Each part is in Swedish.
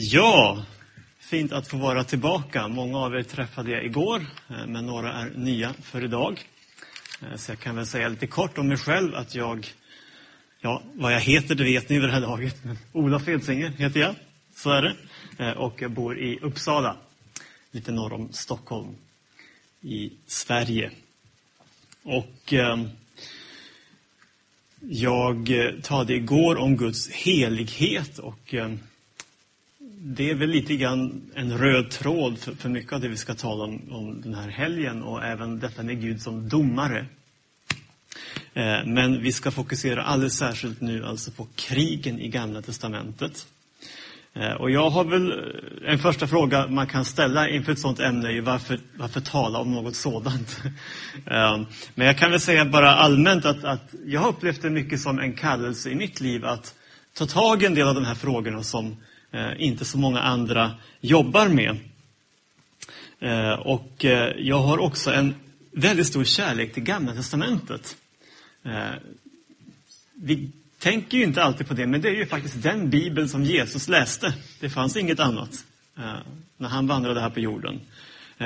Ja, fint att få vara tillbaka. Många av er träffade jag igår, eh, men några är nya för idag. Eh, så jag kan väl säga lite kort om mig själv att jag, ja, vad jag heter det vet ni vid det här laget. Olof Edsinger heter jag, så är det. Eh, och jag bor i Uppsala, lite norr om Stockholm i Sverige. Och ehm, jag talade igår om Guds helighet och ehm, det är väl lite grann en röd tråd för, för mycket av det vi ska tala om, om den här helgen och även detta med Gud som domare. Eh, men vi ska fokusera alldeles särskilt nu alltså på krigen i Gamla Testamentet. Eh, och jag har väl eh, en första fråga man kan ställa inför ett sådant ämne är varför, varför tala om något sådant? Eh, men jag kan väl säga bara allmänt att, att jag har upplevt det mycket som en kallelse i mitt liv att ta tag i en del av de här frågorna som Eh, Eh, inte så många andra jobbar med. Eh, och eh, jag har också en väldigt stor kärlek till Gamla Testamentet. Vi tänker ju inte alltid på det, men det är ju faktiskt den bibel som Jesus läste. Det fanns inget annat när han vandrade här på jorden.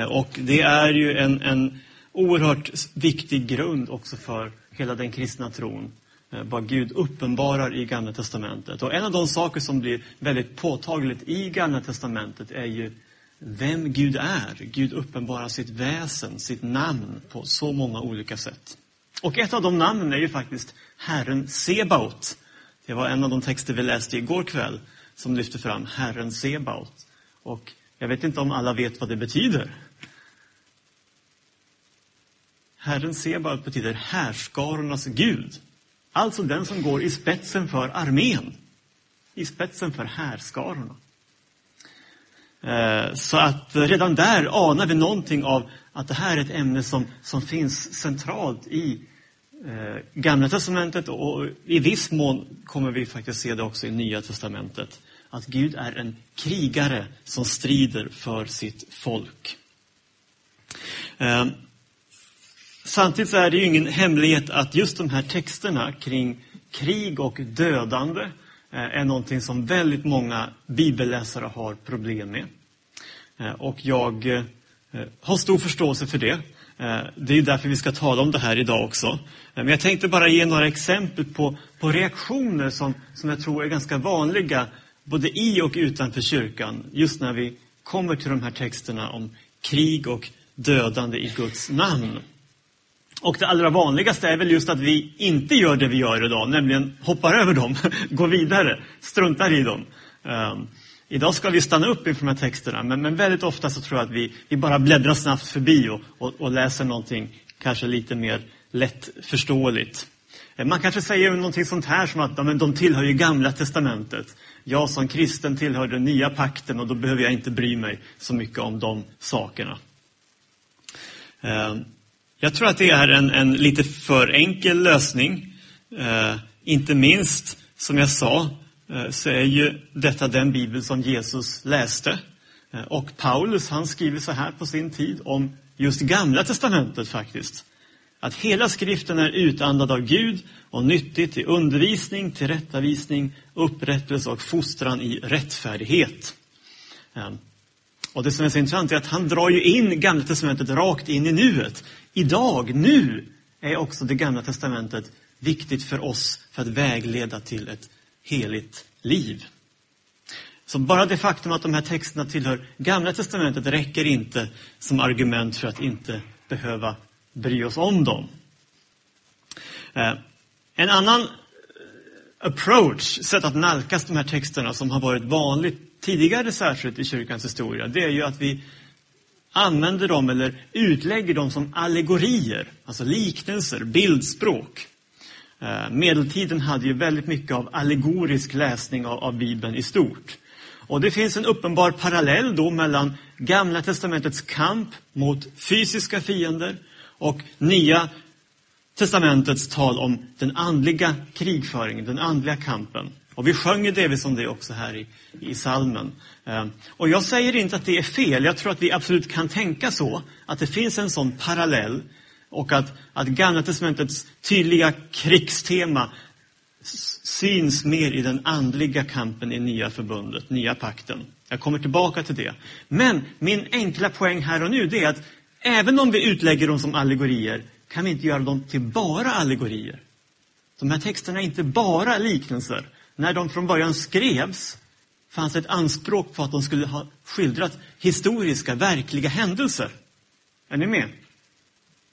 Och det är ju en, en oerhört viktig grund också för hela den kristna tron. Eh, vad Gud uppenbarar i Gamla Testamentet. Och en av de saker som blir väldigt påtagligt i Gamla Testamentet är ju vem Gud är. Gud uppenbarar sitt väsen, sitt namn på så många olika sätt. Och ett av de namnen är ju faktiskt Herren Sebaot. Det var en av de texter vi läste igår kväll som lyfte fram Herren Sebaot. Och jag vet inte om alla vet vad det betyder. Herren Sebaot betyder härskarornas Gud. Alltså den som går i spetsen för armén. I spetsen för härskarorna. Eh, så att redan där anar vi någonting av att det här är ett ämne som, som finns centralt i eh, Gamla Testamentet och i viss mån kommer vi faktiskt se det också i Nya Testamentet. Att Gud är en krigare som strider för sitt folk. Eh, Samtidigt är det ju ingen hemlighet att just de här texterna kring krig och dödande eh, är någonting som väldigt många bibelläsare har problem med. Eh, och jag eh, har stor förståelse för det. Det är därför vi ska tala om det här idag också. Men jag tänkte bara ge några exempel på, på reaktioner som, som jag tror är ganska vanliga både i och utanför kyrkan just när vi kommer till de här texterna om krig och dödande i Guds namn. Och det allra vanligaste är väl just att vi inte gör det vi gör idag, nämligen hoppar över dem, går vidare, struntar i dem. Um, idag ska vi stanna upp inför de här texterna, men, men väldigt ofta så tror jag att vi, vi bara bläddrar snabbt förbi och, och, och läser någonting kanske lite mer lättförståeligt. Eh, man kanske säger någonting sånt här som att men de tillhör ju Gamla Testamentet. Jag som kristen tillhör den nya pakten och då behöver jag inte bry mig så mycket om de sakerna. Um, jag tror att det är en, en lite för enkel lösning. Eh, inte minst, som jag sa, eh, så är ju detta den bibel som Jesus läste. Eh, och Paulus, han skriver så här på sin tid om just Gamla Testamentet faktiskt. Att hela skriften är utandad av Gud och nyttig till undervisning, tillrättavisning, upprättelse och fostran i rättfärdighet. Eh, och det som är så intressant är att han drar ju in Gamla Testamentet rakt in i nuet. Idag, nu, är också det Gamla Testamentet viktigt för oss för att vägleda till ett heligt liv. Så bara det faktum att de här texterna tillhör Gamla Testamentet räcker inte som argument för att inte behöva bry oss om dem. Eh, en annan eh, approach, sätt att nalkas de här texterna som har varit vanligt tidigare särskilt i kyrkans historia, det är ju att vi använder dem eller utlägger dem som allegorier, alltså liknelser, bildspråk. Eh, medeltiden hade ju väldigt mycket av allegorisk läsning av, av Bibeln i stort. Och det finns en uppenbar parallell då mellan Gamla testamentets kamp mot fysiska fiender och Nya testamentets tal om den andliga krigföringen, den andliga kampen. Och vi sjöng delvis om det också här i, i salmen. Ehm, och jag säger inte att det är fel. Jag tror att vi absolut kan tänka så. Att det finns en sån parallell. Och att, att Gamla Testamentets tydliga krigstema syns mer i den andliga kampen i nya förbundet, nya pakten. Jag kommer tillbaka till det. Men min enkla poäng här och nu är att även om vi utlägger dem som allegorier kan vi inte göra dem till bara allegorier. De här texterna är inte bara liknelser. När de från början skrevs fanns ett anspråk på att de skulle ha skildrat historiska, verkliga händelser. Är ni med?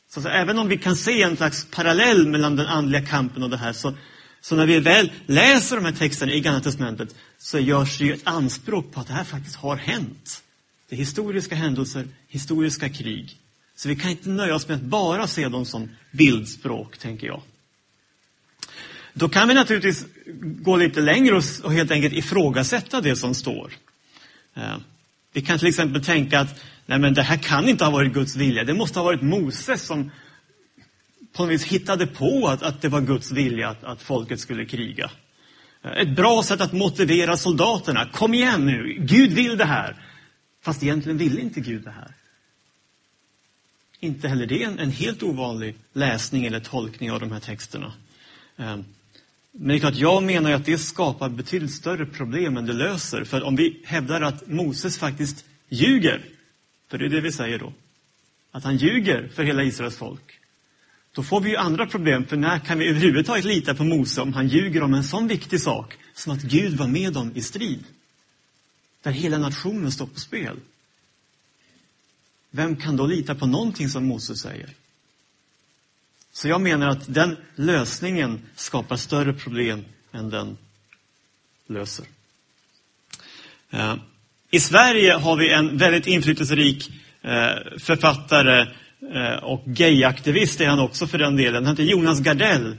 Så, så även om vi kan se en slags parallell mellan den andliga kampen och det här, så, så när vi väl läser de här texterna i Gamla Testamentet så görs det ju ett anspråk på att det här faktiskt har hänt. Det är historiska händelser, historiska krig. Så vi kan inte nöja oss med att bara se dem som bildspråk, tänker jag. Då kan vi naturligtvis gå lite längre och helt enkelt ifrågasätta det som står. Eh, vi kan till exempel tänka att nej men det här kan inte ha varit Guds vilja. Det måste ha varit Moses som på något vis hittade på att, att det var Guds vilja att, att folket skulle kriga. Eh, ett bra sätt att motivera soldaterna. Kom igen nu, Gud vill det här. Fast egentligen ville inte Gud det här. Inte heller det en, en helt ovanlig läsning eller tolkning av de här texterna. Eh, men det är klart, jag menar att det skapar betydligt större problem än det löser. För om vi hävdar att Moses faktiskt ljuger, för det är det vi säger då, att han ljuger för hela Israels folk, då får vi ju andra problem. För när kan vi överhuvudtaget lita på Mose om han ljuger om en sån viktig sak som att Gud var med dem i strid? Där hela nationen står på spel. Vem kan då lita på någonting som Moses säger? Så jag menar att den lösningen skapar större problem än den löser. Eh, I Sverige har vi en väldigt inflytelserik eh, författare eh, och gayaktivist är han också för den delen. Han heter Jonas Gardell.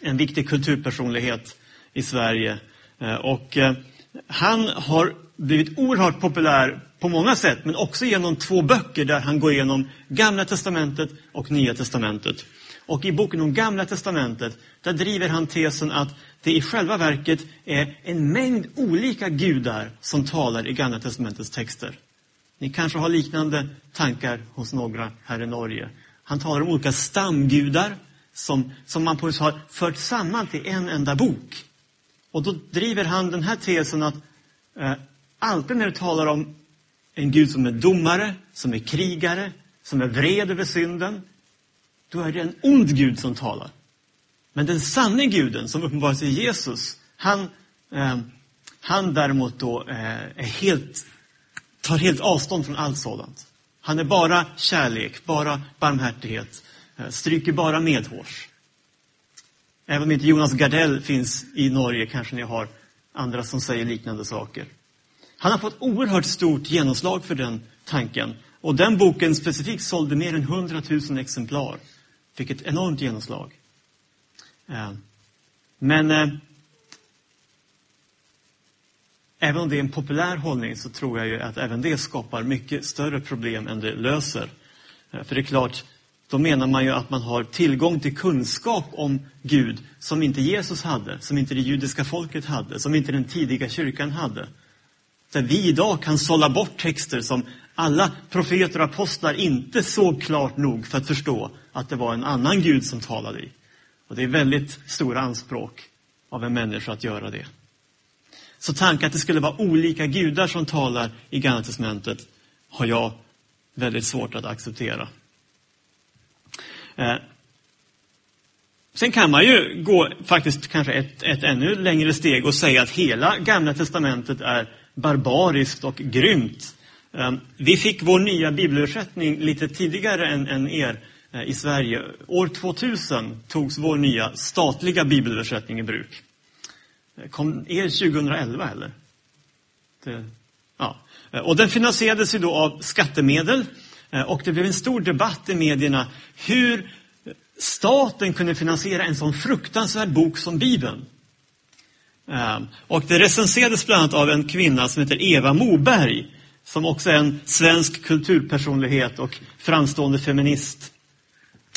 En viktig kulturpersonlighet i Sverige. Och han har blivit oerhört populär på många sätt, men också genom två böcker där han går igenom Gamla Testamentet och Nya Testamentet. Och i boken om Gamla Testamentet, där driver han tesen att det i själva verket är en mängd olika gudar som talar i Gamla Testamentets texter. Ni kanske har liknande tankar hos några här i Norge. Han talar om olika stamgudar som, som man på har fört samman till en enda bok. Och då driver han den här tesen att eh, alltid när du talar om en Gud som är domare, som är krigare, som är vred över synden, då är det en ond Gud som talar. Men den sanne guden som uppenbarar sig i Jesus, han, eh, han däremot då eh, är helt, tar helt avstånd från allt sådant. Han är bara kärlek, bara barmhärtighet, eh, stryker bara medhårs. Även om inte Jonas Gardell finns i Norge kanske ni har andra som säger liknande saker. Han har fått oerhört stort genomslag för den tanken. Och den boken specifikt sålde mer än 100 000 exemplar. Fick ett enormt genomslag. Eh, men eh, även om det är en populär hållning så tror jag ju att även det skapar mycket större problem än det löser. Eh, för det är klart, då menar man ju att man har tillgång till kunskap om Gud som inte Jesus hade, som inte det judiska folket hade, som inte den tidiga kyrkan hade. Där vi idag kan sålla bort texter som alla profeter och apostlar inte såg klart nog för att förstå att det var en annan Gud som talade i. Och det är väldigt stora anspråk av en människa att göra det. Så tanken att det skulle vara olika gudar som talar i Gamla Testamentet har jag väldigt svårt att acceptera. Eh, sen kan man ju gå faktiskt kanske ett, ett ännu längre steg och säga att hela Gamla Testamentet är barbariskt och grymt. Eh, vi fick vår nya bibelöversättning lite tidigare än, än er eh, i Sverige. År 2000 togs vår nya statliga bibelöversättning i bruk. Kom er 2011 eller? Det, ja. Och den finansierades ju då av skattemedel Eh, och det blev en stor debatt i medierna hur staten kunde finansiera en sån fruktansvärd bok som Bibeln. Ehm, och det recenserades bland annat av en kvinna som heter Eva Moberg, som också är en svensk kulturpersonlighet och framstående feminist.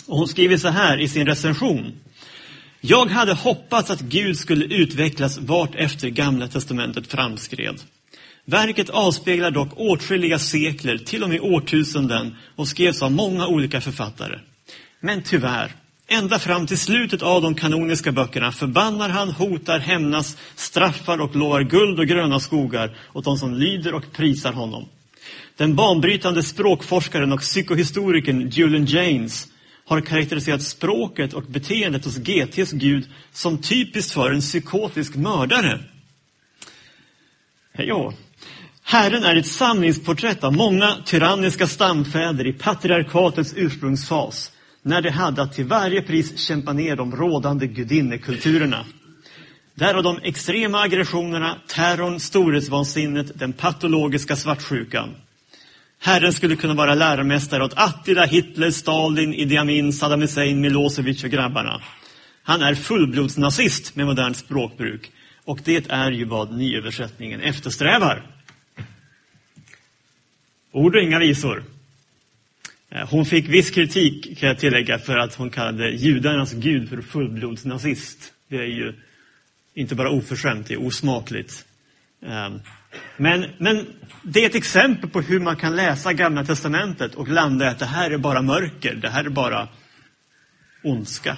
Och hon skriver så här i sin recension. Jag hade hoppats att Gud skulle utvecklas vart efter Gamla testamentet framskred. Verket avspeglar dock åtskilliga sekler, till och med årtusenden, och skrevs av många olika författare. Men tyvärr, Ända fram till slutet av de kanoniska böckerna förbannar han, hotar, hämnas, straffar och lovar guld och gröna skogar åt de som lyder och prisar honom. Den banbrytande språkforskaren och psykohistorikern Julian James har karaktäriserat språket och beteendet hos GTs Gud som typiskt för en psykotisk mördare. Ja. Herren är ett samlingsporträtt av många tyranniska stamfäder i patriarkatets ursprungsfas, när de hade att till varje pris kämpa ner de rådande gudinnekulturerna. Därav de extrema aggressionerna, terrorn, storhetsvansinnet, den patologiska svartsjukan. Herren skulle kunna vara läromästare åt Attila, Hitler, Stalin, Idi Amin, Saddam Hussein, Milosevic och grabbarna. Han är fullblodsnazist med modernt språkbruk. Och det är ju vad nyöversättningen eftersträvar. Ord och inga visor. Eh, hon fick viss kritik, kan jag tillägga, för att hon kallade judarnas gud för fullblodsnazist. Det är ju inte bara oförskämt, det är osmakligt. Eh, men, men det är ett exempel på hur man kan läsa Gamla Testamentet och landa i att det här är bara mörker, det här är bara ondska.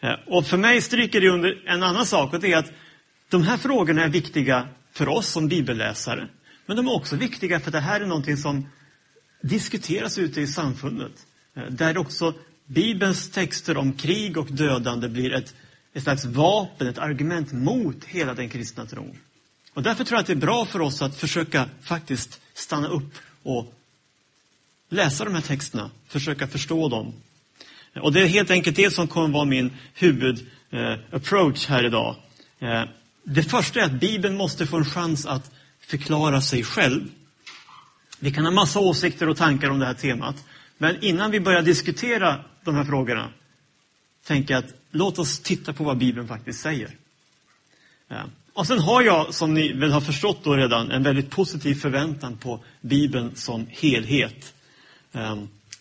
Eh, och för mig stryker det under en annan sak och det är att de här frågorna är viktiga för oss som bibelläsare. Men de är också viktiga för det här är någonting som diskuteras ute i samfundet. Eh, där också Bibelns texter om krig och dödande blir ett, ett slags vapen, ett argument mot hela den kristna tron. Och därför tror jag att det är bra för oss att försöka faktiskt stanna upp och läsa de här texterna, försöka förstå dem. Och det är helt enkelt det som kommer vara min huvudapproach eh, här idag. Eh, det första är att Bibeln måste få en chans att förklara sig själv. Vi kan ha massa åsikter och tankar om det här temat. Men innan vi börjar diskutera de här frågorna, tänker jag att låt oss titta på vad Bibeln faktiskt säger. Och sen har jag, som ni väl har förstått då redan, en väldigt positiv förväntan på Bibeln som helhet.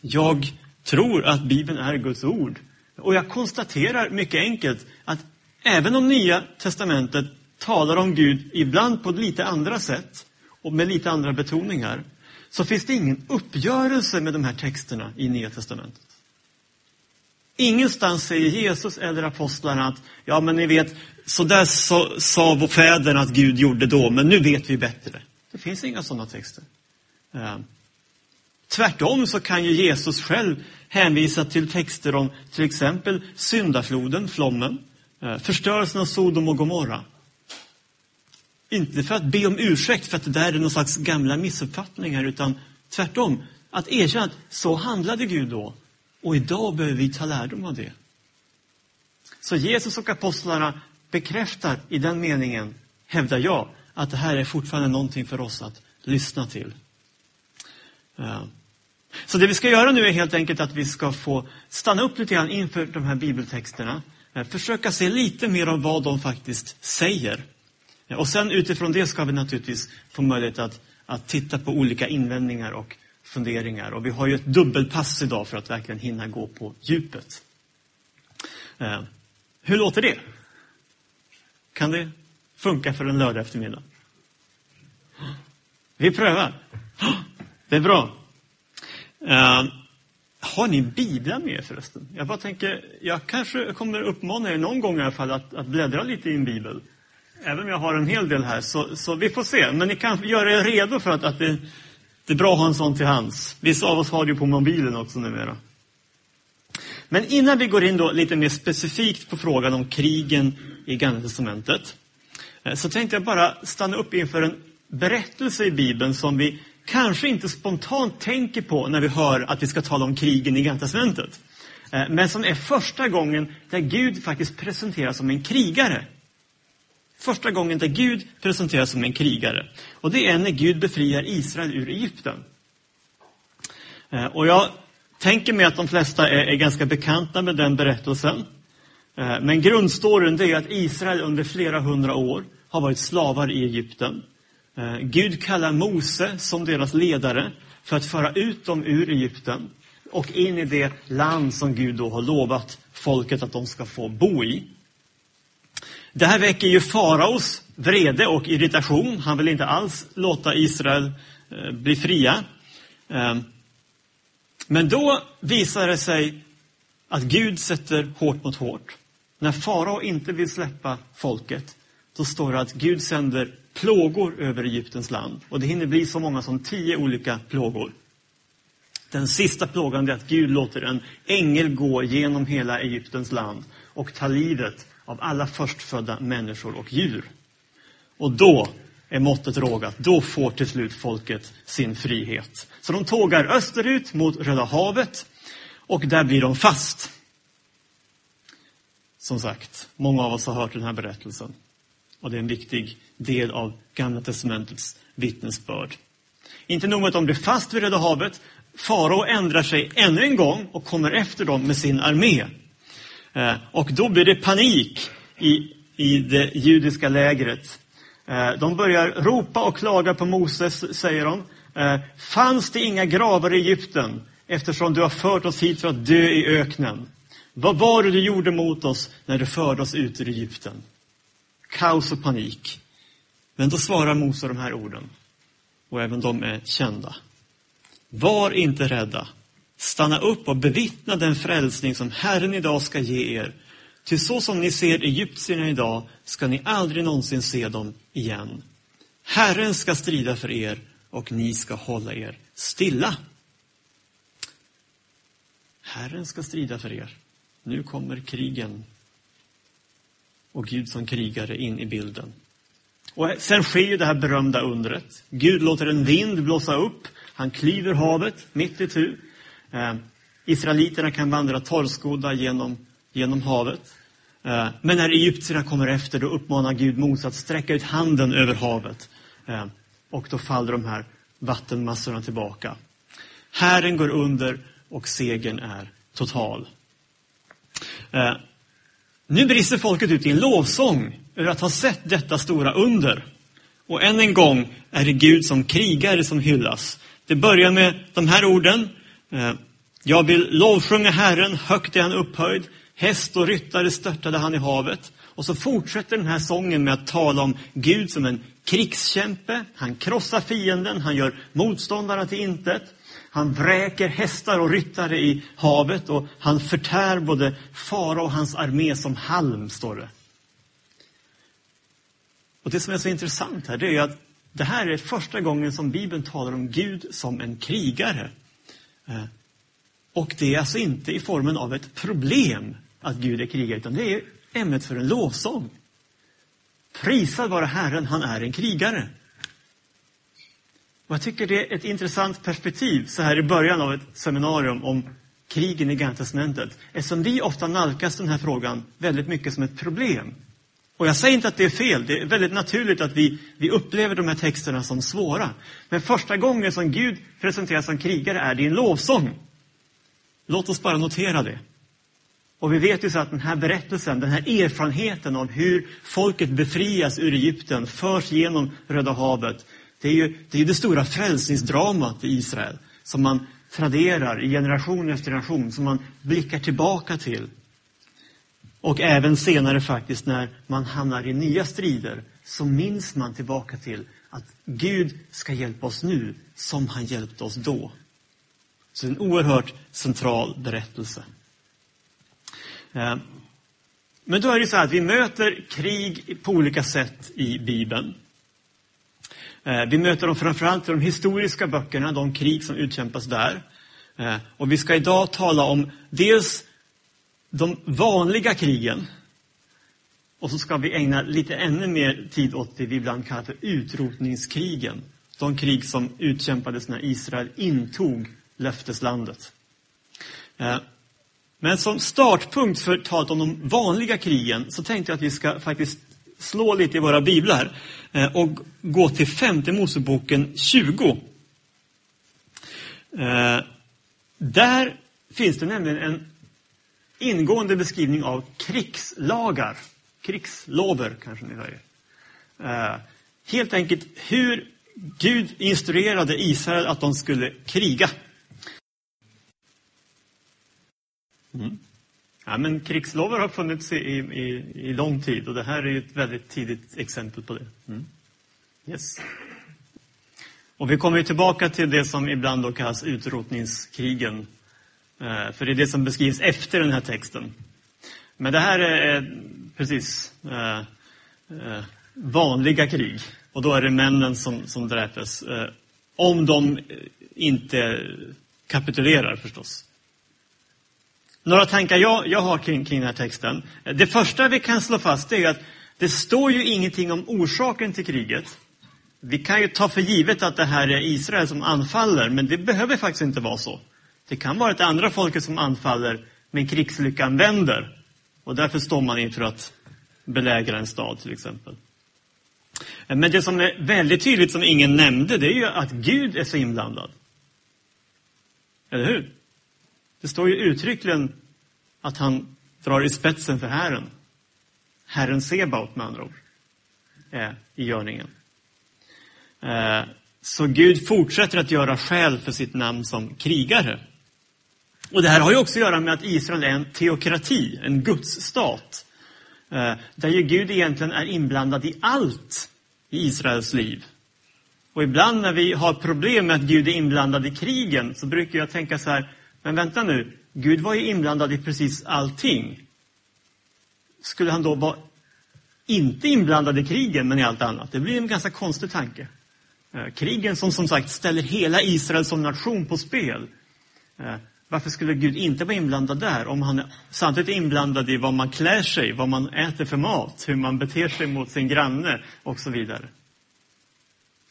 Jag tror att Bibeln är Guds ord. Och jag konstaterar mycket enkelt att även om Nya Testamentet talar om Gud ibland på lite andra sätt och med lite andra betoningar, så finns det ingen uppgörelse med de här texterna i Nya Testamentet. Ingenstans säger Jesus eller apostlarna att, ja men ni vet, så där sa, sa fäderna att Gud gjorde då, men nu vet vi bättre. Det finns inga sådana texter. Eh, tvärtom så kan ju Jesus själv hänvisa till texter om till exempel syndafloden, flommen, eh, förstörelsen av Sodom och Gomorra. Inte för att be om ursäkt för att det där är någon slags gamla missuppfattningar, utan tvärtom, att erkänna att så handlade Gud då. Och idag behöver vi ta lärdom av det. Så Jesus och apostlarna bekräftar i den meningen, hävdar jag, att det här är fortfarande någonting för oss att lyssna till. Eh, så det vi ska göra nu är helt enkelt att vi ska få stanna upp lite grann inför de här bibeltexterna. Eh, försöka se lite mer om vad de faktiskt säger. Och sen utifrån det ska vi naturligtvis få möjlighet att, att titta på olika invändningar och funderingar. Och vi har ju ett dubbelpass idag för att verkligen hinna gå på djupet. Eh, hur låter det? Kan det funka för en lördag eftermiddag? Vi prövar. Det är bra. Eh, har ni biblar med er förresten? Jag bara tänker, jag kanske kommer uppmana er någon gång i alla fall att, att bläddra lite i en bibel. Även om jag har en hel del här, så, så vi får se. Men ni kan göra er redo för att, att det, det är bra att ha en sån till hands. Vissa av oss har det ju på mobilen också numera. Men innan vi går in då lite mer specifikt på frågan om krigen i Gamla Testamentet, eh, så tänkte jag bara stanna upp inför en berättelse i Bibeln som vi kanske inte spontant tänker på när vi hör att vi ska tala om krigen i Gamla Testamentet. Eh, men som är första gången där Gud faktiskt presenteras som en krigare. Första gången där Gud presenteras som en krigare. Och det är när Gud befriar Israel ur Egypten. Eh, och jag tänker mig att de flesta är, är ganska bekanta med den berättelsen. Eh, men grundstoryn är att Israel under flera hundra år har varit slavar i Egypten. Eh, Gud kallar Mose som deras ledare för att föra ut dem ur Egypten och in i det land som Gud då har lovat folket att de ska få bo i. Det här väcker ju faraos vrede och irritation. Han vill inte alls låta Israel eh, bli fria. Ehm, men då visar det sig att Gud sätter hårt mot hårt. När farao inte vill släppa folket, då står det att Gud sänder plågor över Egyptens land. Och det hinner bli så många som tio olika plågor. Den sista plågan är att Gud låter en ängel gå genom hela Egyptens land och ta livet av alla förstfödda människor och djur. Och då är måttet rågat. Då får till slut folket sin frihet. Så de tågar österut mot Röda havet och där blir de fast. Som sagt, många av oss har hört den här berättelsen. Och det är en viktig del av Gamla Testamentets vittnesbörd. Inte nog med att de blir fast vid Röda havet, farao ändrar sig ännu en gång och kommer efter dem med sin armé. Eh, och då blir det panik i, i det judiska lägret. Eh, de börjar ropa och klaga på Moses, säger de. Eh, fanns det inga gravar i Egypten eftersom du har fört oss hit för att dö i öknen? Vad var det du gjorde mot oss när du förde oss ut ur Egypten? Kaos och panik. Men då svarar Mose de här orden. Och även de är kända. Var inte rädda. Stanna upp och bevittna den frälsning som Herren idag ska ge er. Ty så som ni ser egyptierna idag ska ni aldrig någonsin se dem igen. Herren ska strida för er och ni ska hålla er stilla. Herren ska strida för er. Nu kommer krigen och Gud som krigare in i bilden. Och sen sker ju det här berömda undret. Gud låter en vind blåsa upp. Han klyver havet mitt i tu. Eh, Israeliterna kan vandra torrskodda genom, genom havet. Eh, men när egyptierna kommer efter, då uppmanar Gud Mose att sträcka ut handen över havet. Eh, och då faller de här vattenmassorna tillbaka. Herren går under och segern är total. Eh, nu brister folket ut i en lovsång över att ha sett detta stora under. Och än en gång är det Gud som krigare som hyllas. Det börjar med de här orden. Eh, jag vill lovsjunga Herren, högt är han upphöjd. Häst och ryttare störtade han i havet. Och så fortsätter den här sången med att tala om Gud som en krigskämpe. Han krossar fienden, han gör motståndarna till intet. Han vräker hästar och ryttare i havet och han förtär både fara och hans armé som halm, står det. Och Det som är så intressant här, det är att det här är första gången som Bibeln talar om Gud som en krigare. Eh, och det är alltså inte i formen av ett problem att Gud är krigare, utan det är ämnet för en lovsång. Prisad vare Herren, han är en krigare. Och jag tycker det är ett intressant perspektiv så här i början av ett seminarium om krigen i Gamla testamentet. Eftersom vi ofta nalkas den här frågan väldigt mycket som ett problem. Och jag säger inte att det är fel, det är väldigt naturligt att vi, vi upplever de här texterna som svåra. Men första gången som Gud presenteras som krigare är det i en lovsång. Låt oss bara notera det. Och vi vet ju så att den här berättelsen, den här erfarenheten av hur folket befrias ur Egypten, förs genom Röda havet, det är ju det, är det stora frälsningsdramat i Israel som man traderar i generation efter generation, som man blickar tillbaka till. Och även senare faktiskt när man hamnar i nya strider så minns man tillbaka till att Gud ska hjälpa oss nu som han hjälpte oss då. Så det är en oerhört central berättelse. Eh, men då är det så här att vi möter krig på olika sätt i Bibeln. Eh, vi möter dem framförallt i de historiska böckerna, de krig som utkämpas där. Eh, och vi ska idag tala om dels de vanliga krigen. Och så ska vi ägna lite ännu mer tid åt det vi ibland kallar för utrotningskrigen. De krig som utkämpades när Israel intog löfteslandet. Eh, men som startpunkt för talet om de vanliga krigen så tänkte jag att vi ska faktiskt slå lite i våra biblar eh, och gå till femte Moseboken 20. Eh, där finns det nämligen en ingående beskrivning av krigslagar. Krigslover kanske ni säger. Eh, helt enkelt hur Gud instruerade Israel att de skulle kriga. Mm. Ja, men krigslover har funnits i, i, i lång tid och det här är ett väldigt tidigt exempel på det. Mm. Yes. Och vi kommer tillbaka till det som ibland då kallas utrotningskrigen Eh, för det är det som beskrivs efter den här texten. Men det här är precis eh, eh, vanliga krig. Och då är det männen som, som dräpes. Om de inte kapitulerar förstås. Några tankar jag, jag har kring, kring den här texten. Det första vi kan slå fast är att det står ju ingenting om orsaken till kriget. Vi kan ju ta för givet att det här är Israel som anfaller, men det behöver faktiskt inte vara så. Det kan vara det andra folket som anfaller, men krigslyckan vänder. Och därför står man inför att belägra en stad till exempel. Men det som är väldigt tydligt, som ingen nämnde, det är ju att Gud är så inblandad. Eller hur? Det står ju uttryckligen att han drar i spetsen för Herren. Herren Sebaot med andra ord, är i görningen. Eh, så Gud fortsätter att göra skäl för sitt namn som krigare. Och det här har ju också att göra med att Israel är en teokrati, en gudsstat. Eh, där ju Gud egentligen är inblandad i allt i Israels liv. Och ibland när vi har problem med att Gud är inblandad i krigen så brukar jag tänka så här, men vänta nu, Gud var ju inblandad i precis allting. Skulle han då vara inte inblandad i krigen men i allt annat? Det blir en ganska konstig tanke. Eh, krigen som som sagt ställer hela Israel som nation på spel. Eh, varför skulle Gud inte vara inblandad där om han samtidigt är inblandad i vad man klär sig, vad man äter för mat, hur man beter sig mot sin granne och så vidare.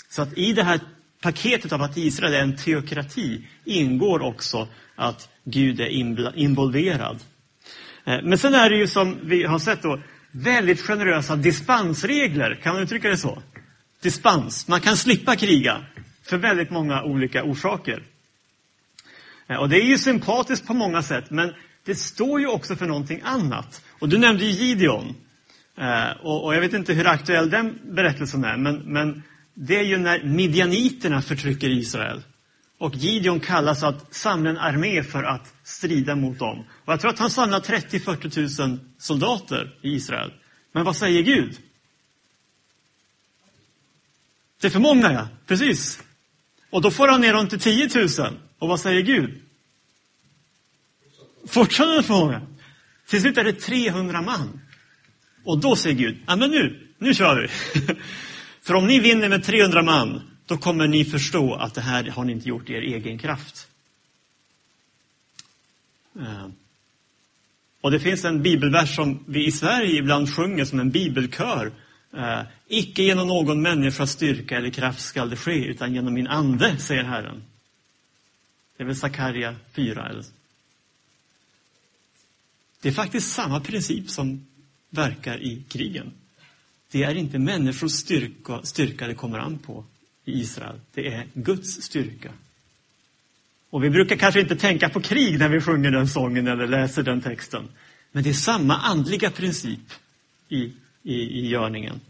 Så att i det här paketet av att Israel är en teokrati ingår också att Gud är involverad. Eh, men sen är det ju som vi har sett då, väldigt generösa dispensregler, kan man uttrycka det så? Dispens, man kan slippa kriga för väldigt många olika orsaker. Eh, och det är ju sympatiskt på många sätt, men det står ju också för någonting annat. Och du nämnde ju Gideon. Eh, och jag vet inte hur aktuell den berättelsen är, men, men det är ju när midjaniterna förtrycker Israel. Och Gideon kallas att samla en armé för att strida mot dem. Och jag tror att han samlar 30-40 000 soldater i Israel. Men vad säger Gud? Det är för många, ja. Precis. Och då får han ner dem till 10 000. Och vad säger Gud? Fortfarande för. Till slut är det 300 man. Och då säger Gud, ja men nu, nu kör vi. för om ni vinner med 300 man, då kommer ni förstå att det här har ni inte gjort i er egen kraft. Eh. Och det finns en bibelvers som vi i Sverige ibland sjunger som en bibelkör. Eh, Icke genom någon människas styrka eller kraft skall det ske, utan genom min ande, säger Herren. Det är väl Sakarja 4. Eller? Det är faktiskt samma princip som verkar i krigen. Det är inte människors styrka, styrka det kommer an på i Israel. Det är Guds styrka. Och vi brukar kanske inte tänka på krig när vi sjunger den sången eller läser den texten. Men det är samma andliga princip i, i, i görningen.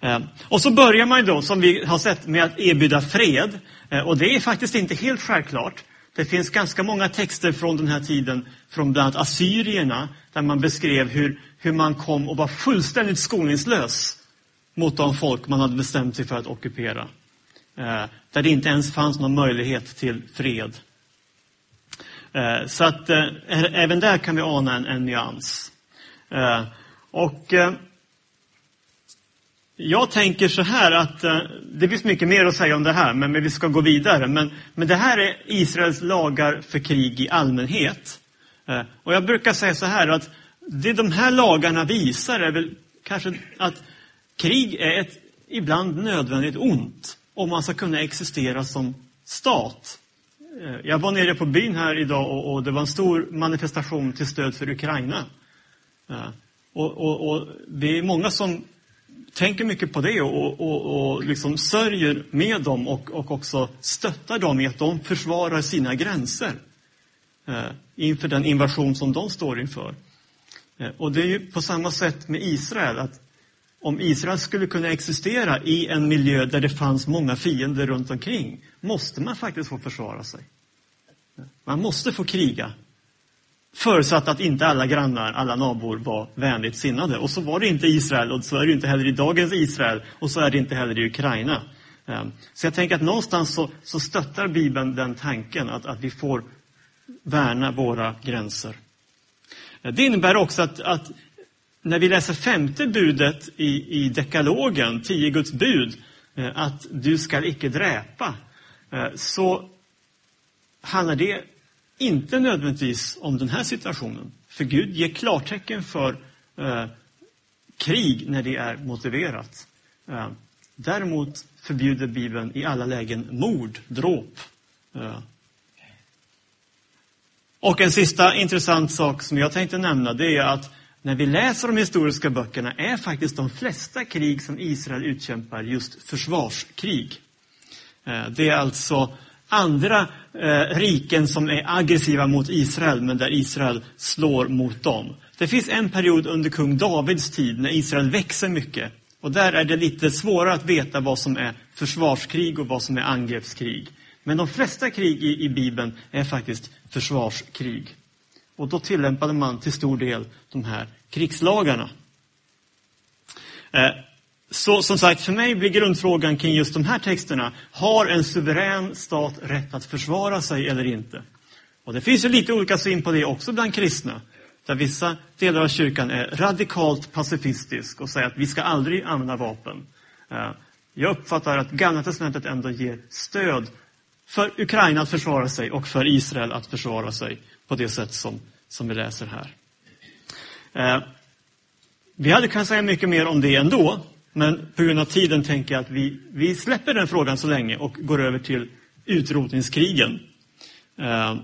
Eh, och så börjar man då, som vi har sett, med att erbjuda fred. Eh, och det är faktiskt inte helt självklart. Det finns ganska många texter från den här tiden, från bland annat assyrierna, där man beskrev hur, hur man kom och var fullständigt skoningslös mot de folk man hade bestämt sig för att ockupera. Eh, där det inte ens fanns någon möjlighet till fred. Eh, så att eh, även där kan vi ana en, en nyans. Eh, och eh, jag tänker så här att eh, det finns mycket mer att säga om det här, men, men vi ska gå vidare. Men, men det här är Israels lagar för krig i allmänhet. Eh, och jag brukar säga så här att det de här lagarna visar är väl kanske att Krig är ett ibland nödvändigt ont om man ska kunna existera som stat. Eh, jag var nere på byn här idag och, och det var en stor manifestation till stöd för Ukraina. Och, och, och det är många som tänker mycket på det och, och, och liksom sörjer med dem och, och också stöttar dem i att de försvarar sina gränser eh, inför den invasion som de står inför. Eh, och det är ju på samma sätt med Israel, att om Israel skulle kunna existera i en miljö där det fanns många fiender runt omkring, måste man faktiskt få försvara sig. Eh, man måste få kriga. Förutsatt att inte alla grannar, alla nabor var vänligt sinnade. Och så var det inte i Israel och så är det inte heller i dagens Israel och så är det inte heller i Ukraina. Ehm, så jag tänker att någonstans så, så stöttar Bibeln den tanken att, att vi får värna våra gränser. Ehm, det innebär också att, att när vi läser femte budet i, i dekalogen, tio Guds bud, ehm, att du skall icke dräpa, så handlar det inte nödvändigtvis om den här situationen. För Gud ger klartecken för eh, krig när det är motiverat. Eh, däremot förbjuder Bibeln i alla lägen mord, dråp. Eh. Och en sista intressant sak som jag tänkte nämna, det är att när vi läser de historiska böckerna är faktiskt de flesta krig som Israel utkämpar just försvarskrig. Eh, det är alltså andra eh, riken som är aggressiva mot Israel, men där Israel slår mot dem. Det finns en period under kung Davids tid när Israel växer mycket. Och där är det lite svårare att veta vad som är försvarskrig och vad som är angreppskrig. Men de flesta krig i, i Bibeln är faktiskt försvarskrig. Och då tillämpade man till stor del de här krigslagarna. Eh, så som sagt, för mig blir grundfrågan kring just de här texterna, har en suverän stat rätt att försvara sig eller inte? Och det finns ju lite olika syn på det också bland kristna. Där vissa delar av kyrkan är radikalt pacifistisk och säger att vi ska aldrig använda vapen. Eh, jag uppfattar att Gamla testamentet ändå ger stöd för Ukraina att försvara sig och för Israel att försvara sig på det sätt som, som vi läser här. Eh, vi hade kunnat säga mycket mer om det ändå, men på grund av tiden tänker jag att vi, vi släpper den frågan så länge och går över till utrotningskrigen. Eh,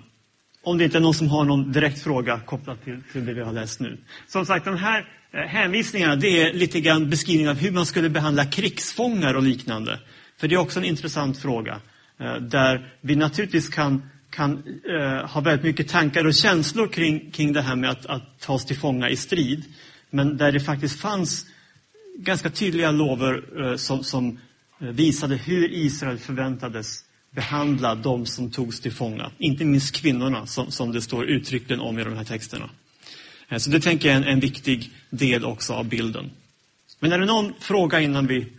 om det inte är någon som har någon direkt fråga kopplat till, till det vi har läst nu. Som sagt, de här eh, hänvisningarna det är lite grann beskrivning av hur man skulle behandla krigsfångar och liknande. För det är också en intressant fråga. Eh, där vi naturligtvis kan, kan eh, ha väldigt mycket tankar och känslor kring, kring det här med att, att tas till fånga i strid. Men där det faktiskt fanns ganska tydliga lover eh, som, som eh, visade hur Israel förväntades behandla de som togs till fånga. Inte minst kvinnorna, som, som det står uttryckligen om i de här texterna. Eh, så det tänker jag är en, en viktig del också av bilden. Men är det någon fråga innan vi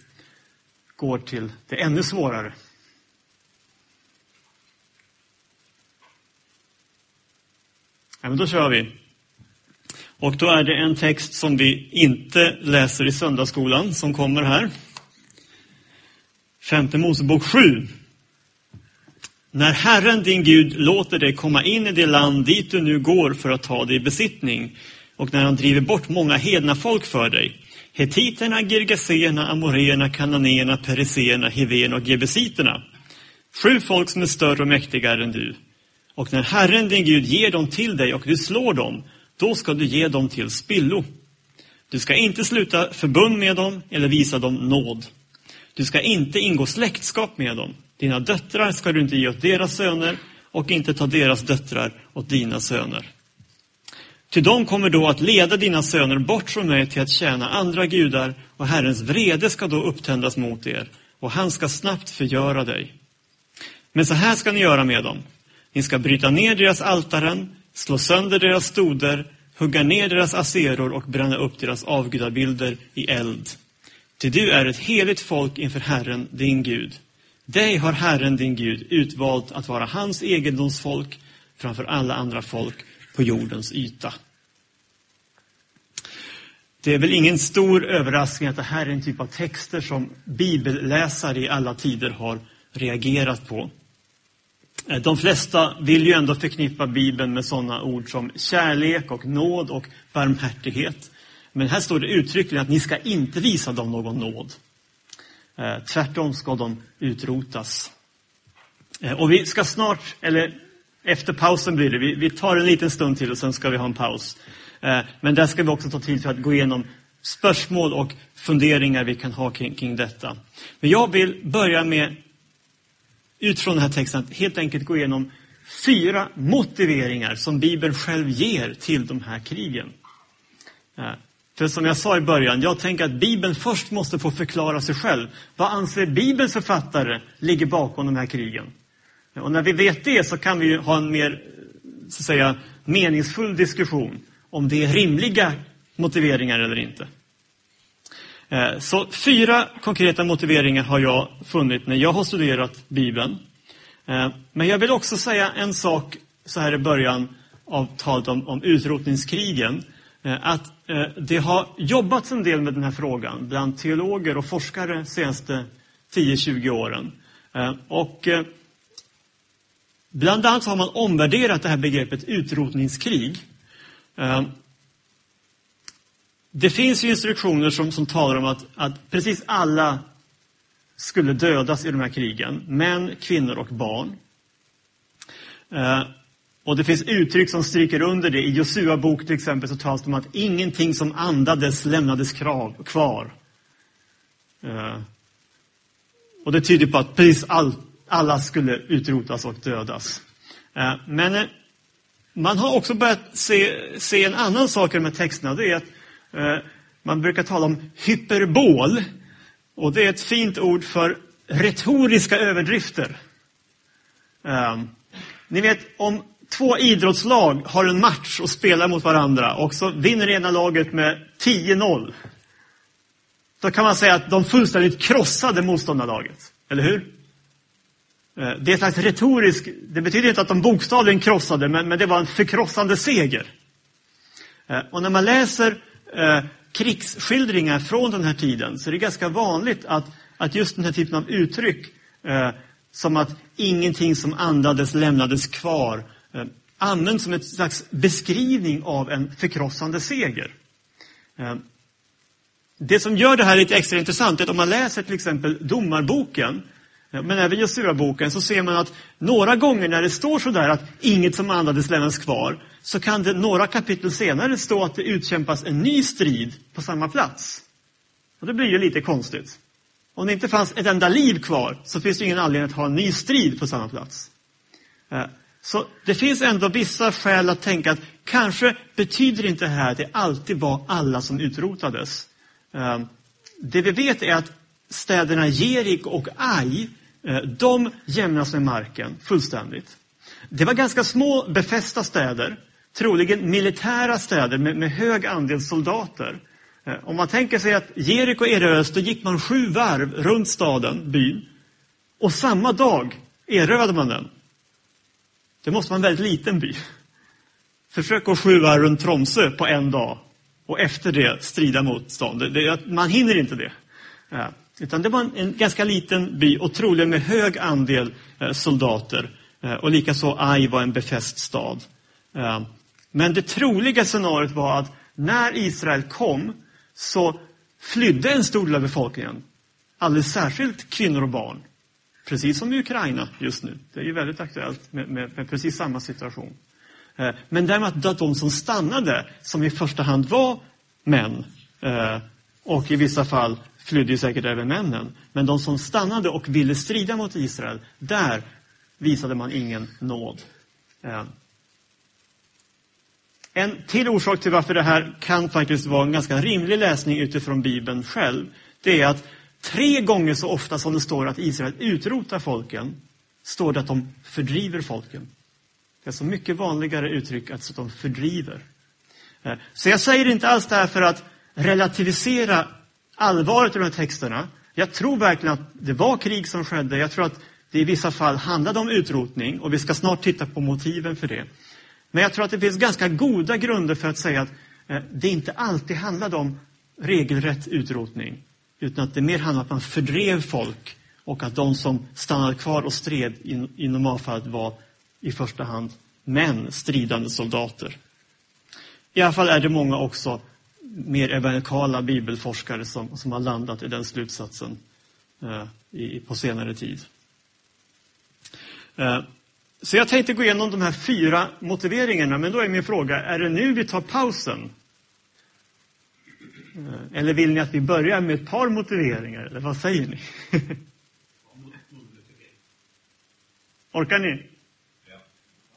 går till det ännu svårare? Ja, men då kör vi. Och då är det en text som vi inte läser i söndagsskolan som kommer här. Femte Mosebok 7. När Herren din Gud låter dig komma in i det land dit du nu går för att ta dig i besittning och när han driver bort många hedna folk för dig, hetiterna, girgaseerna, amoreerna, kananéerna, periseerna, hivéerna och gebesiterna, sju folk som är större och mäktigare än du. Och när Herren din Gud ger dem till dig och du slår dem, då ska du ge dem till spillo. Du ska inte sluta förbund med dem eller visa dem nåd. Du ska inte ingå släktskap med dem. Dina döttrar ska du inte ge åt deras söner och inte ta deras döttrar åt dina söner. Till dem kommer då att leda dina söner bort från mig till att tjäna andra gudar och Herrens vrede ska då upptändas mot er och han ska snabbt förgöra dig. Men så här ska ni göra med dem. Ni ska bryta ner deras altaren, slå sönder deras stoder, hugga ner deras aseror och bränna upp deras avgudabilder i eld. Ty du är ett heligt folk inför Herren, din Gud. Dig har Herren, din Gud, utvalt att vara hans egendomsfolk framför alla andra folk på jordens yta. Det är väl ingen stor överraskning att det här är en typ av texter som bibelläsare i alla tider har reagerat på. Eh, de flesta vill ju ändå förknippa Bibeln med sådana ord som kärlek och nåd och barmhärtighet. Men här står det uttryckligen att ni ska inte visa dem någon nåd. Eh, tvärtom ska de utrotas. Eh, och vi ska snart, eller efter pausen blir det, vi, vi tar en liten stund till och sen ska vi ha en paus. Men där ska vi också ta tid för att gå igenom spörsmål och funderingar vi kan ha kring, kring detta. Men jag vill börja med utifrån den här texten att helt enkelt gå igenom fyra motiveringar som Bibeln själv ger till de här krigen. Eh, för som jag sa i början, jag tänker att Bibeln först måste få förklara sig själv. Vad anser Bibelns författare ligger bakom de här krigen? Och när vi vet det så kan vi ha en mer så att säga, meningsfull diskussion om det är rimliga motiveringar eller inte. Eh, så fyra konkreta motiveringar har jag funnit när jag har studerat Bibeln. Eh, men jag vill också säga en sak så här i början av talet om, om utrotningskrigen, eh, att det har jobbats en del med den här frågan bland teologer och forskare de senaste 10-20 åren. Och bland annat har man omvärderat det här begreppet utrotningskrig. Det finns ju instruktioner som, som talar om att, att precis alla skulle dödas i de här krigen. Män, kvinnor och barn. Eh, och det finns uttryck som stryker under det. I Josua bok till exempel så talas det om att ingenting som andades lämnades krav, kvar. Eh, och det tyder på att precis all, alla skulle utrotas och dödas. Eh, men eh, man har också börjat se, se en annan sak i de här texterna. Det är att Eh, man brukar tala om hyperbol. Och det är ett fint ord för retoriska överdrifter. Ehm, ni vet, om två idrottslag har en match och spelar mot varandra och så vinner ena laget med 10-0. Då kan man säga att de fullständigt krossade motståndarlaget. Eller hur? Eh, det är en slags retorisk, det betyder inte att de bokstavligen krossade, men, men det var en förkrossande seger. Eh, och när man läser eh, krigsskildringar från den här tiden så är det ganska vanligt att, att just den här typen av uttryck eh, som att ingenting som andades lämnades kvar eh, används som ett slags beskrivning av en förkrossande seger. Eh, det som gör det här lite extra intressant är att om man läser till exempel Domarboken eh, men även Josua-boken så ser man att några gånger när det står så där att inget som andades lämnas kvar så kan det några kapitel senare stå att det utkämpas en ny strid på samma plats. Och det blir ju lite konstigt. Om det inte fanns ett enda liv kvar så finns det ingen anledning att ha en ny strid på samma plats. Eh, så det finns ändå vissa skäl att tänka att kanske betyder inte det här att det alltid var alla som utrotades. Eh, det vi vet är att städerna Jerik och Ai, eh, de jämnas med marken fullständigt. Det var ganska små befästa städer troligen militära städer med, med hög andel soldater. Eh, om man tänker sig att Jeriko erövrades, då gick man sju varv runt staden, byn. Och samma dag erövrade man den. Det måste vara en väldigt liten by. Försök gå sju varv runt Tromsö på en dag och efter det strida mot stan. Det, det, man hinner inte det. Ja, utan det var en, en, ganska liten by och troligen med hög andel eh, soldater. Eh, och likaså Ai var en befäst stad. Eh, men det troliga scenariot var att när Israel kom så flydde en stor del av befolkningen. Alldeles särskilt kvinnor och barn. Precis som i Ukraina just nu. Det är ju väldigt aktuellt med, med, med precis samma situation. Eh, men därmed att de som stannade, som i första hand var män, eh, och i vissa fall flydde ju säkert även männen, men de som stannade och ville strida mot Israel, där visade man ingen nåd. Eh, en till orsak till varför det här kan faktiskt vara en ganska rimlig läsning utifrån Bibeln själv, det är att tre gånger så ofta som det står att Israel utrotar folken, står det att de fördriver folken. Det är så mycket vanligare uttryck att de fördriver. Eh, så jag säger inte alls det här för att relativisera allvaret i de här texterna. Jag tror verkligen att det var krig som skedde. Jag tror att det i vissa fall handlade om utrotning och vi ska snart titta på motiven för det. Men jag tror att det finns ganska goda grunder för att säga att eh, det inte alltid handlade om regelrätt utrotning. Utan att det mer handlade om att man fördrev folk och att de som stannade kvar och stred i, i normalfallet var i första hand män, stridande soldater. I alla fall är det många också mer evangelikala bibelforskare som, som har landat i den slutsatsen eh, i, på senare tid. Eh, så jag tänkte gå igenom de här fyra motiveringarna, men då är min fråga, är det nu vi tar pausen? Eh, eller vill ni att vi börjar med ett par motiveringar, eller vad säger ni? Orkar ni?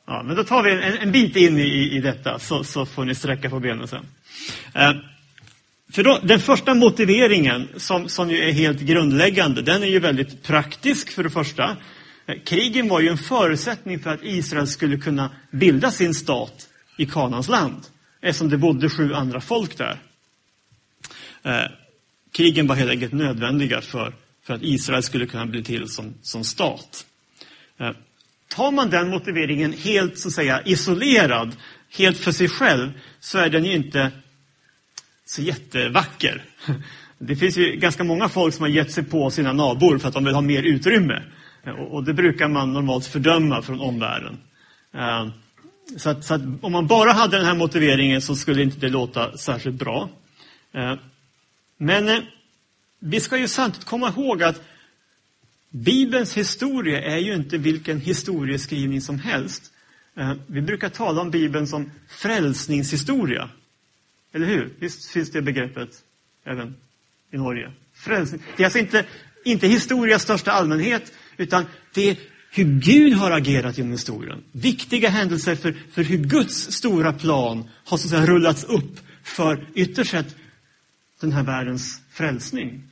Ja, men då tar vi en, en bit in i, i detta, så, så får ni sträcka på benen sen. Eh, för då, den första motiveringen, som, som ju är helt grundläggande, den är ju väldigt praktisk för det första. Krigen var ju en förutsättning för att Israel skulle kunna bilda sin stat i Kanans land, eftersom det bodde sju andra folk där. Eh, krigen var helt enkelt nödvändiga för, för att Israel skulle kunna bli till som, som stat. Eh, tar man den motiveringen helt så att säga isolerad, helt för sig själv, så är den ju inte så jättevacker. Det finns ju ganska många folk som har gett sig på sina nabor för att de vill ha mer utrymme. Och det brukar man normalt fördöma från omvärlden. Eh, så, att, så att om man bara hade den här motiveringen så skulle inte det låta särskilt bra. Eh, men eh, vi ska ju samtidigt komma ihåg att Bibelns historia är ju inte vilken historieskrivning som helst. Vi brukar tala om Bibeln som frälsningshistoria. Eller hur? Visst finns det begreppet även i Norge? Frälsning. Det är alltså inte, inte historia i största allmänhet, utan det är hur Gud har agerat genom historien. Viktiga händelser för, för hur Guds stora plan har så att säga rullats upp för ytterst sett den här världens frälsning.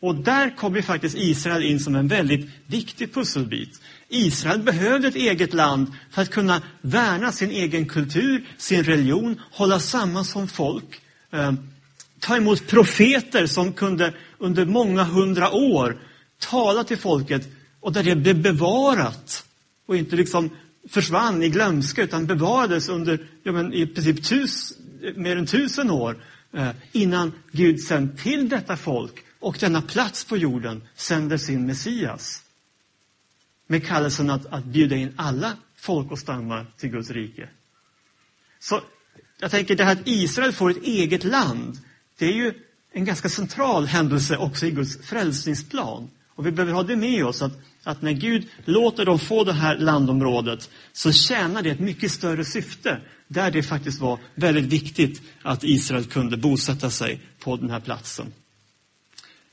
Och där kommer faktiskt Israel in som en väldigt viktig pusselbit. Israel behövde ett eget land för att kunna värna sin egen kultur, sin religion, hålla samman som folk. Eh, ta emot profeter som kunde under många hundra år tala till folket och där det blev bevarat och inte liksom försvann i glömska utan bevarades under ja, men i princip tus, mer än tusen år eh, innan Gud sen till detta folk och denna plats på jorden sänder sin Messias. Med kallelsen att, att bjuda in alla folk och stammar till Guds rike. Så jag tänker det här att Israel får ett eget land, det är ju en ganska central händelse också i Guds frälsningsplan. Och vi behöver ha det med oss att, att när Gud låter dem få det här landområdet så tjänar det ett mycket större syfte. Där det faktiskt var väldigt viktigt att Israel kunde bosätta sig på den här platsen.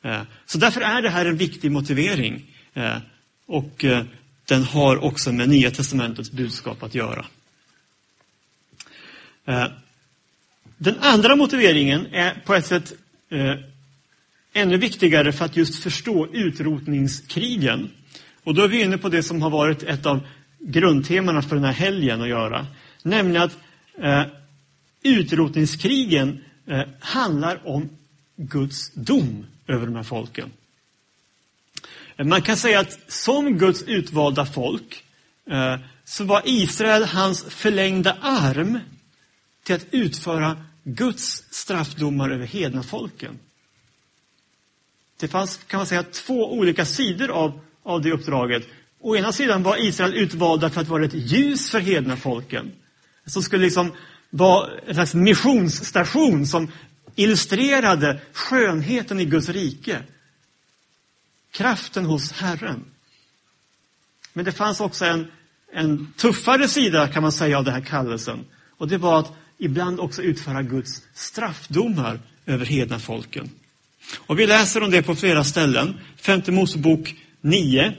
Eh, så därför är det här en viktig motivering. Eh, och eh, den har också med Nya Testamentets budskap att göra. Den andra motiveringen är på ett sätt ännu viktigare för att just förstå utrotningskrigen. Och då är vi inne på det som har varit ett av grundtemana för den här helgen att göra. Nämligen att eh, utrotningskrigen eh, handlar om Guds dom över de här folken. Man kan säga att som Guds utvalda folk eh, så var Israel hans förlängda arm till att utföra Guds straffdomar över hedna folken. Det fanns, kan man säga, två olika sidor av, av det uppdraget. Å ena sidan var Israel utvalda för att vara ett ljus för hedna folken. Som skulle liksom vara en slags missionsstation som illustrerade skönheten i Guds rike. Kraften hos Herren. Men det fanns också en, en tuffare sida kan man säga av den här kallelsen. Och det var att ibland också utföra Guds straffdomar över hedna folken. Och vi läser om det på flera ställen. Femte Mosebok 9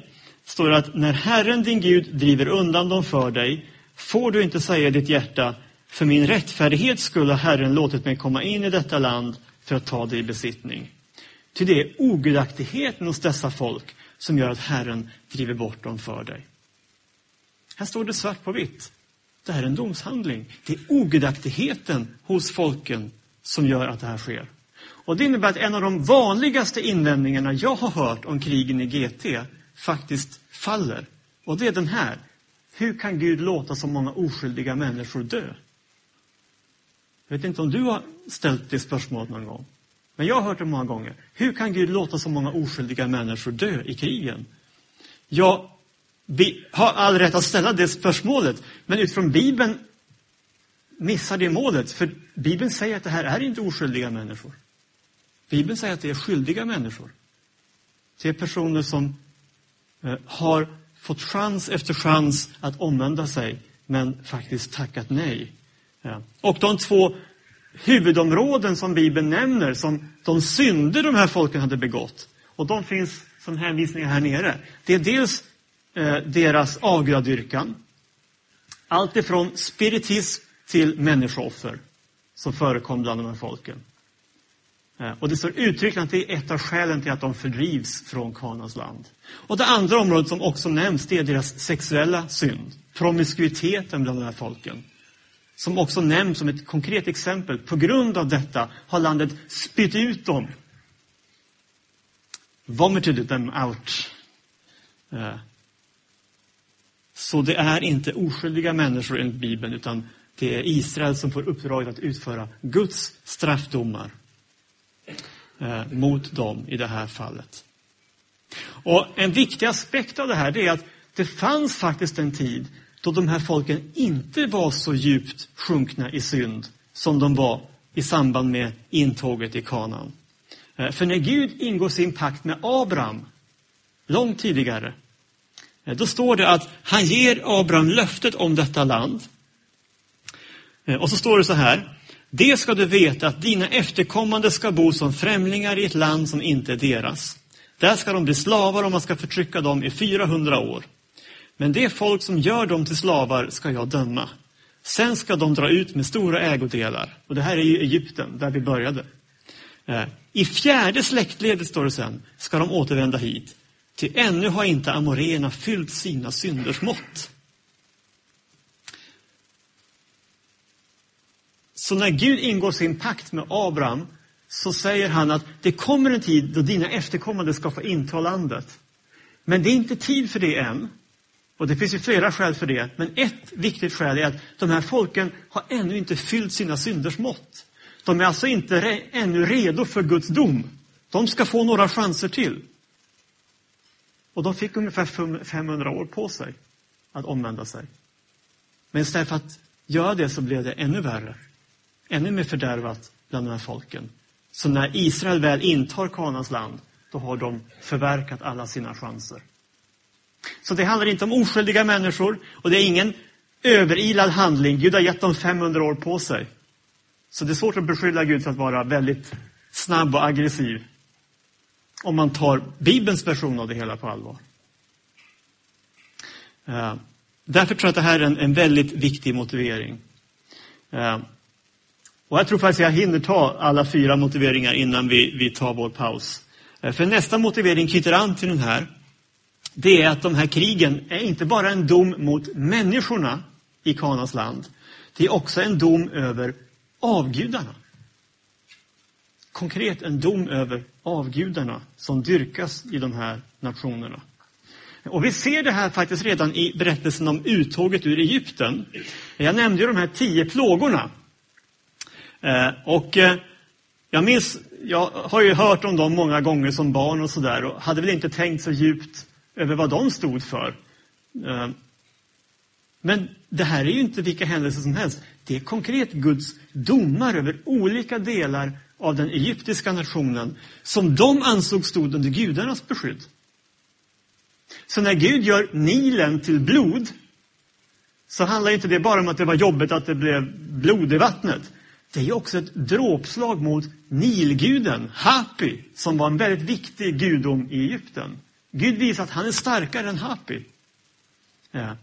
står det att när Herren din Gud driver undan dem för dig får du inte säga i ditt hjärta för min rättfärdighets skull har Herren låtit mig komma in i detta land för att ta det i besittning. Ty det är ogudaktigheten hos dessa folk som gör att Herren driver bort dem för dig. Här står det svart på vitt. Det här är en domshandling. Det är ogudaktigheten hos folken som gör att det här sker. Och Det innebär att en av de vanligaste invändningarna jag har hört om krigen i GT faktiskt faller. Och det är den här. Hur kan Gud låta så många oskyldiga människor dö? Jag vet inte om du har ställt det spörsmålet någon gång. Men jag har hört det många gånger. Hur kan Gud låta så många oskyldiga människor dö i krigen? Jag vi har all rätt att ställa det spörsmålet, men utifrån Bibeln missar det målet. För Bibeln säger att det här är inte oskyldiga människor. Bibeln säger att det är skyldiga människor. Det är personer som eh, har fått chans efter chans att omvända sig, men faktiskt tackat nej. Och de två huvudområden som Bibeln nämner som de synder de här folken hade begått, och de finns som hänvisningar här nere. Det är dels eh, deras avgudadyrkan, allt ifrån spiritism till människooffer som förekom bland de här folken. Eh, och det står uttryckligen att det är ett av skälen till att de fördrivs från Kanas land. Och det andra området som också nämns, det är deras sexuella synd. Promiskuiteten bland de här folken. Som också nämns som ett konkret exempel. På grund av detta har landet spytt ut dem. Vomited them out. Eh, så det är inte oskyldiga människor enligt Bibeln, utan det är Israel som får uppdraget att utföra Guds straffdomar eh, mot dem i det här fallet. Och En viktig aspekt av det här är att det fanns faktiskt en tid då de här folken inte var så djupt sjunkna i synd som de var i samband med intåget i Kanaan. Eh, för när Gud ingår sin pakt med Abraham, långt tidigare, eh, då står det att han ger Abraham löftet om detta land. Eh, och så står det så här. Det ska du veta att dina efterkommande ska bo som främlingar i ett land som inte är deras. Där ska de bli slavar och man ska förtrycka dem i 400 år. Men det folk som gör dem till slavar ska jag döma. Sen ska de dra ut med stora ägodelar. Och det här är ju Egypten, där vi började. Eh, I fjärde släktledet, står det sen, ska de återvända hit. Till ännu har inte amoréerna fyllt sina synders mått. Så när Gud ingår sin pakt med Abraham så säger han att det kommer en tid då dina efterkommande ska få inta landet. Men det är inte tid för det än. Och det finns ju flera skäl för det. Men ett viktigt skäl är att de här folken har ännu inte fyllt sina synders mått. De är alltså inte re ännu redo för Guds dom. De ska få några chanser till. Och de fick ungefär 500 år på sig att omvända sig. Men istället för att göra det så blev det ännu värre. Ännu mer fördärvat bland de här folken. Så när Israel väl intar Kanans land, då har de förverkat alla sina chanser. Så det handlar inte om oskyldiga människor och det är ingen överilad handling. Gud har gett dem 500 år på sig. Så det är svårt att beskylla Gud för att vara väldigt snabb och aggressiv. Om man tar Bibelns version av det hela på allvar. Eh, därför tror jag att det här är en, en väldigt viktig motivering. Eh, och jag tror faktiskt att jag hinner ta alla fyra motiveringar innan vi, vi tar vår paus. Eh, för nästa motivering knyter an till den här det är att de här krigen är inte bara en dom mot människorna i Kanas land. Det är också en dom över avgudarna. Konkret en dom över avgudarna som dyrkas i de här nationerna. Och vi ser det här faktiskt redan i berättelsen om uttåget ur Egypten. Jag nämnde ju de här tio plågorna. Eh, och eh, jag minns, jag har ju hört om dem många gånger som barn och sådär och hade väl inte tänkt så djupt över vad de stod för. Eh, men det här är ju inte vilka händelser som helst. Det är konkret Guds domar över olika delar av den egyptiska nationen som de ansåg stod under gudarnas beskydd. Så när Gud gör Nilen till blod så handlar inte det bara om att det var jobbigt att det blev blod i vattnet. Det är också ett dråpslag mot Nilguden, Hapi, som var en väldigt viktig gudom i Egypten. Gud visar att han är starkare än Hapi. Ja.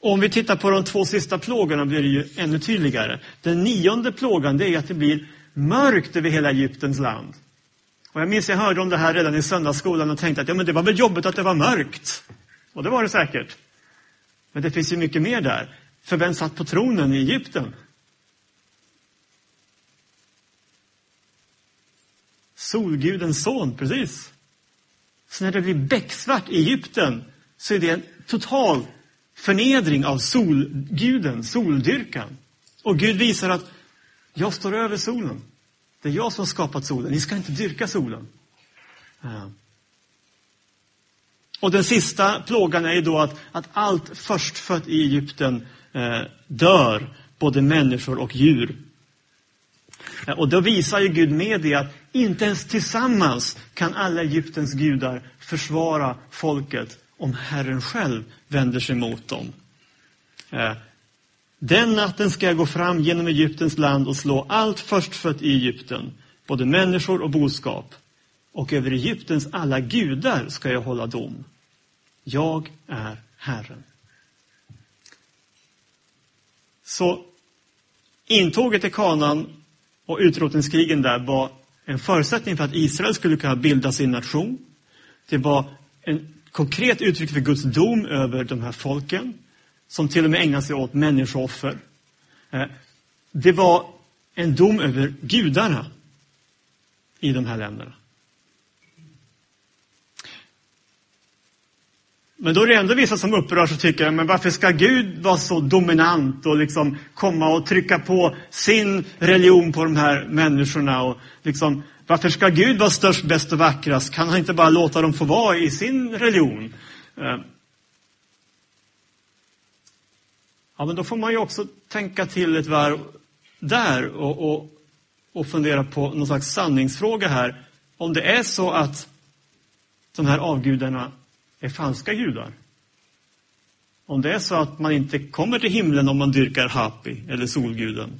Om vi tittar på de två sista plågorna blir det ju ännu tydligare. Den nionde plågan det är att det blir mörkt över hela Egyptens land. Och jag minns jag hörde om det här redan i söndagsskolan och tänkte att ja, men det var väl jobbigt att det var mörkt. Och det var det säkert. Men det finns ju mycket mer där. För vem satt på tronen i Egypten? Solgudens son, precis. Så när det blir becksvart i Egypten så är det en total förnedring av solguden, soldyrkan. Och Gud visar att jag står över solen. Det är jag som har skapat solen. Ni ska inte dyrka solen. Eh. Och den sista plågan är ju då att, att allt förstfött i Egypten eh, dör, både människor och djur. Eh, och då visar ju Gud med det att inte ens tillsammans kan alla Egyptens gudar försvara folket om Herren själv vänder sig mot dem. Eh, den natten ska jag gå fram genom Egyptens land och slå allt förstfött i Egypten, både människor och boskap. Och över Egyptens alla gudar ska jag hålla dom. Jag är Herren. Så intåget i kanan och utrotningskrigen där var en förutsättning för att Israel skulle kunna bilda sin nation. Det var en konkret uttryck för Guds dom över de här folken, som till och med ägnar sig åt människooffer. Eh, det var en dom över gudarna i de här länderna. Men då är det ändå vissa som upprörs och tycker, men varför ska Gud vara så dominant och liksom komma och trycka på sin religion på de här människorna? Och liksom, varför ska Gud vara störst, bäst och vackrast? Kan han inte bara låta dem få vara i sin religion? Eh. Ja, men då får man ju också tänka till ett varv där och, och, och fundera på någon slags sanningsfråga här. Om det är så att de här avgudarna är falska gudar. Om det är så att man inte kommer till himlen om man dyrkar Hapi eller solguden,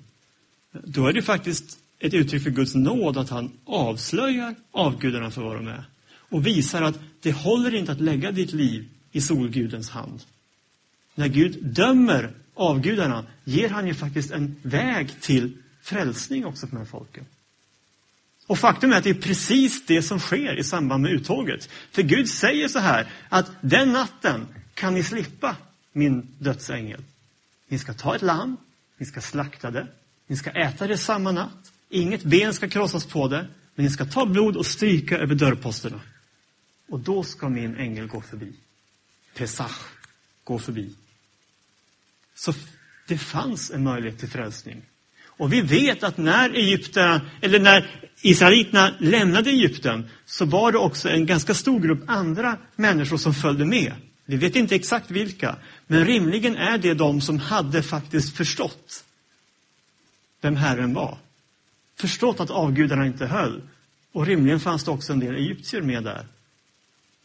då är det faktiskt ett uttryck för Guds nåd att han avslöjar avgudarna för vad de är och visar att det håller inte att lägga ditt liv i solgudens hand. När Gud dömer avgudarna ger han ju faktiskt en väg till frälsning också för de här folken. Och faktum är att det är precis det som sker i samband med uttåget. För Gud säger så här, att den natten kan ni slippa min dödsängel. Ni ska ta ett lamm, ni ska slakta det, ni ska äta det samma natt. Inget ben ska krossas på det, men ni ska ta blod och stryka över dörrposterna. Och då ska min ängel gå förbi. Pesach, gå förbi. Så det fanns en möjlighet till frälsning. Och vi vet att när Egypten, eller när israeliterna lämnade Egypten så var det också en ganska stor grupp andra människor som följde med. Vi vet inte exakt vilka, men rimligen är det de som hade faktiskt förstått vem Herren var. Förstått att avgudarna inte höll. Och rimligen fanns det också en del egyptier med där.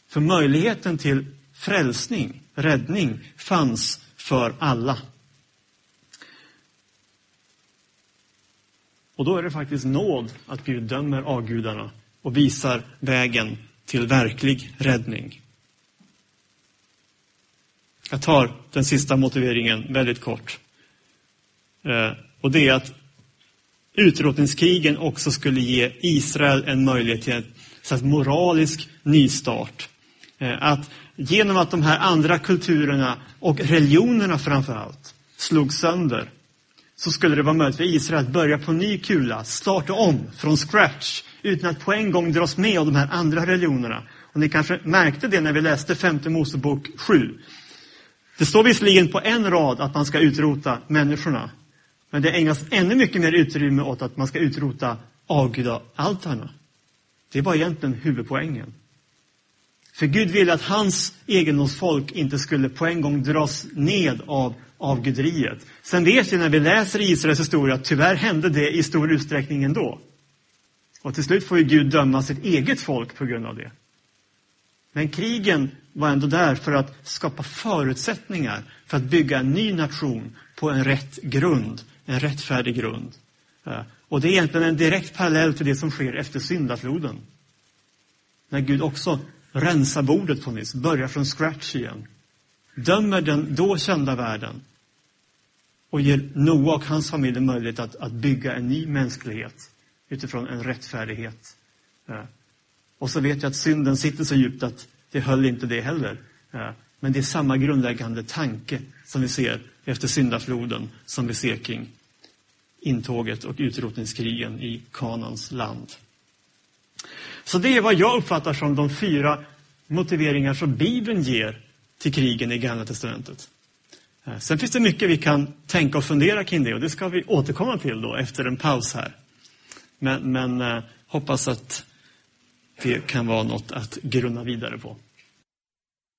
För möjligheten till frälsning, räddning, fanns för alla. Och då är det faktiskt nåd att Gud dömer avgudarna och visar vägen till verklig räddning. Jag tar den sista motiveringen väldigt kort. Eh, och det är att utrotningskrigen också skulle ge Israel en möjlighet till en slags moralisk nystart. Eh, att genom att de här andra kulturerna och religionerna framför allt slog sönder så skulle det vara möjligt för Israel att börja på ny kula, starta om från scratch utan att på en gång dras med av de här andra religionerna. Och ni kanske märkte det när vi läste femte Mosebok 7. Det står visserligen på en rad att man ska utrota människorna. Men det ägnas ännu mycket mer utrymme åt att man ska utrota avgudaaltarna. Det var egentligen huvudpoängen. För Gud ville att hans egendomsfolk inte skulle på en gång dras ned av avguderiet. Sen vet vi när vi läser Israels historia att tyvärr hände det i stor utsträckning ändå. Och till slut får ju Gud döma sitt eget folk på grund av det. Men krigen var ändå där för att skapa förutsättningar för att bygga en ny nation på en rätt grund, en rättfärdig grund. Eh, och det är egentligen en direkt parallell till det som sker efter syndafloden. När Gud också rensar bordet på nytt, börjar från scratch igen. Dömer den då kända världen och ger Noa och hans familj möjlighet att, att bygga en ny mänsklighet utifrån en rättfärdighet. Eh, och så vet jag att synden sitter så djupt att det höll inte det heller. Eh, men det är samma grundläggande tanke som vi ser efter syndafloden som vi ser kring intåget och utrotningskrigen i Kanans land. Så det är vad jag uppfattar som de fyra motiveringar som Bibeln ger till krigen i Gamla Testamentet. Eh, sen finns det mycket vi kan tänka och fundera kring det och det ska vi återkomma till då efter en paus här. Men, men eh, hoppas att det kan vara något att grunna vidare på.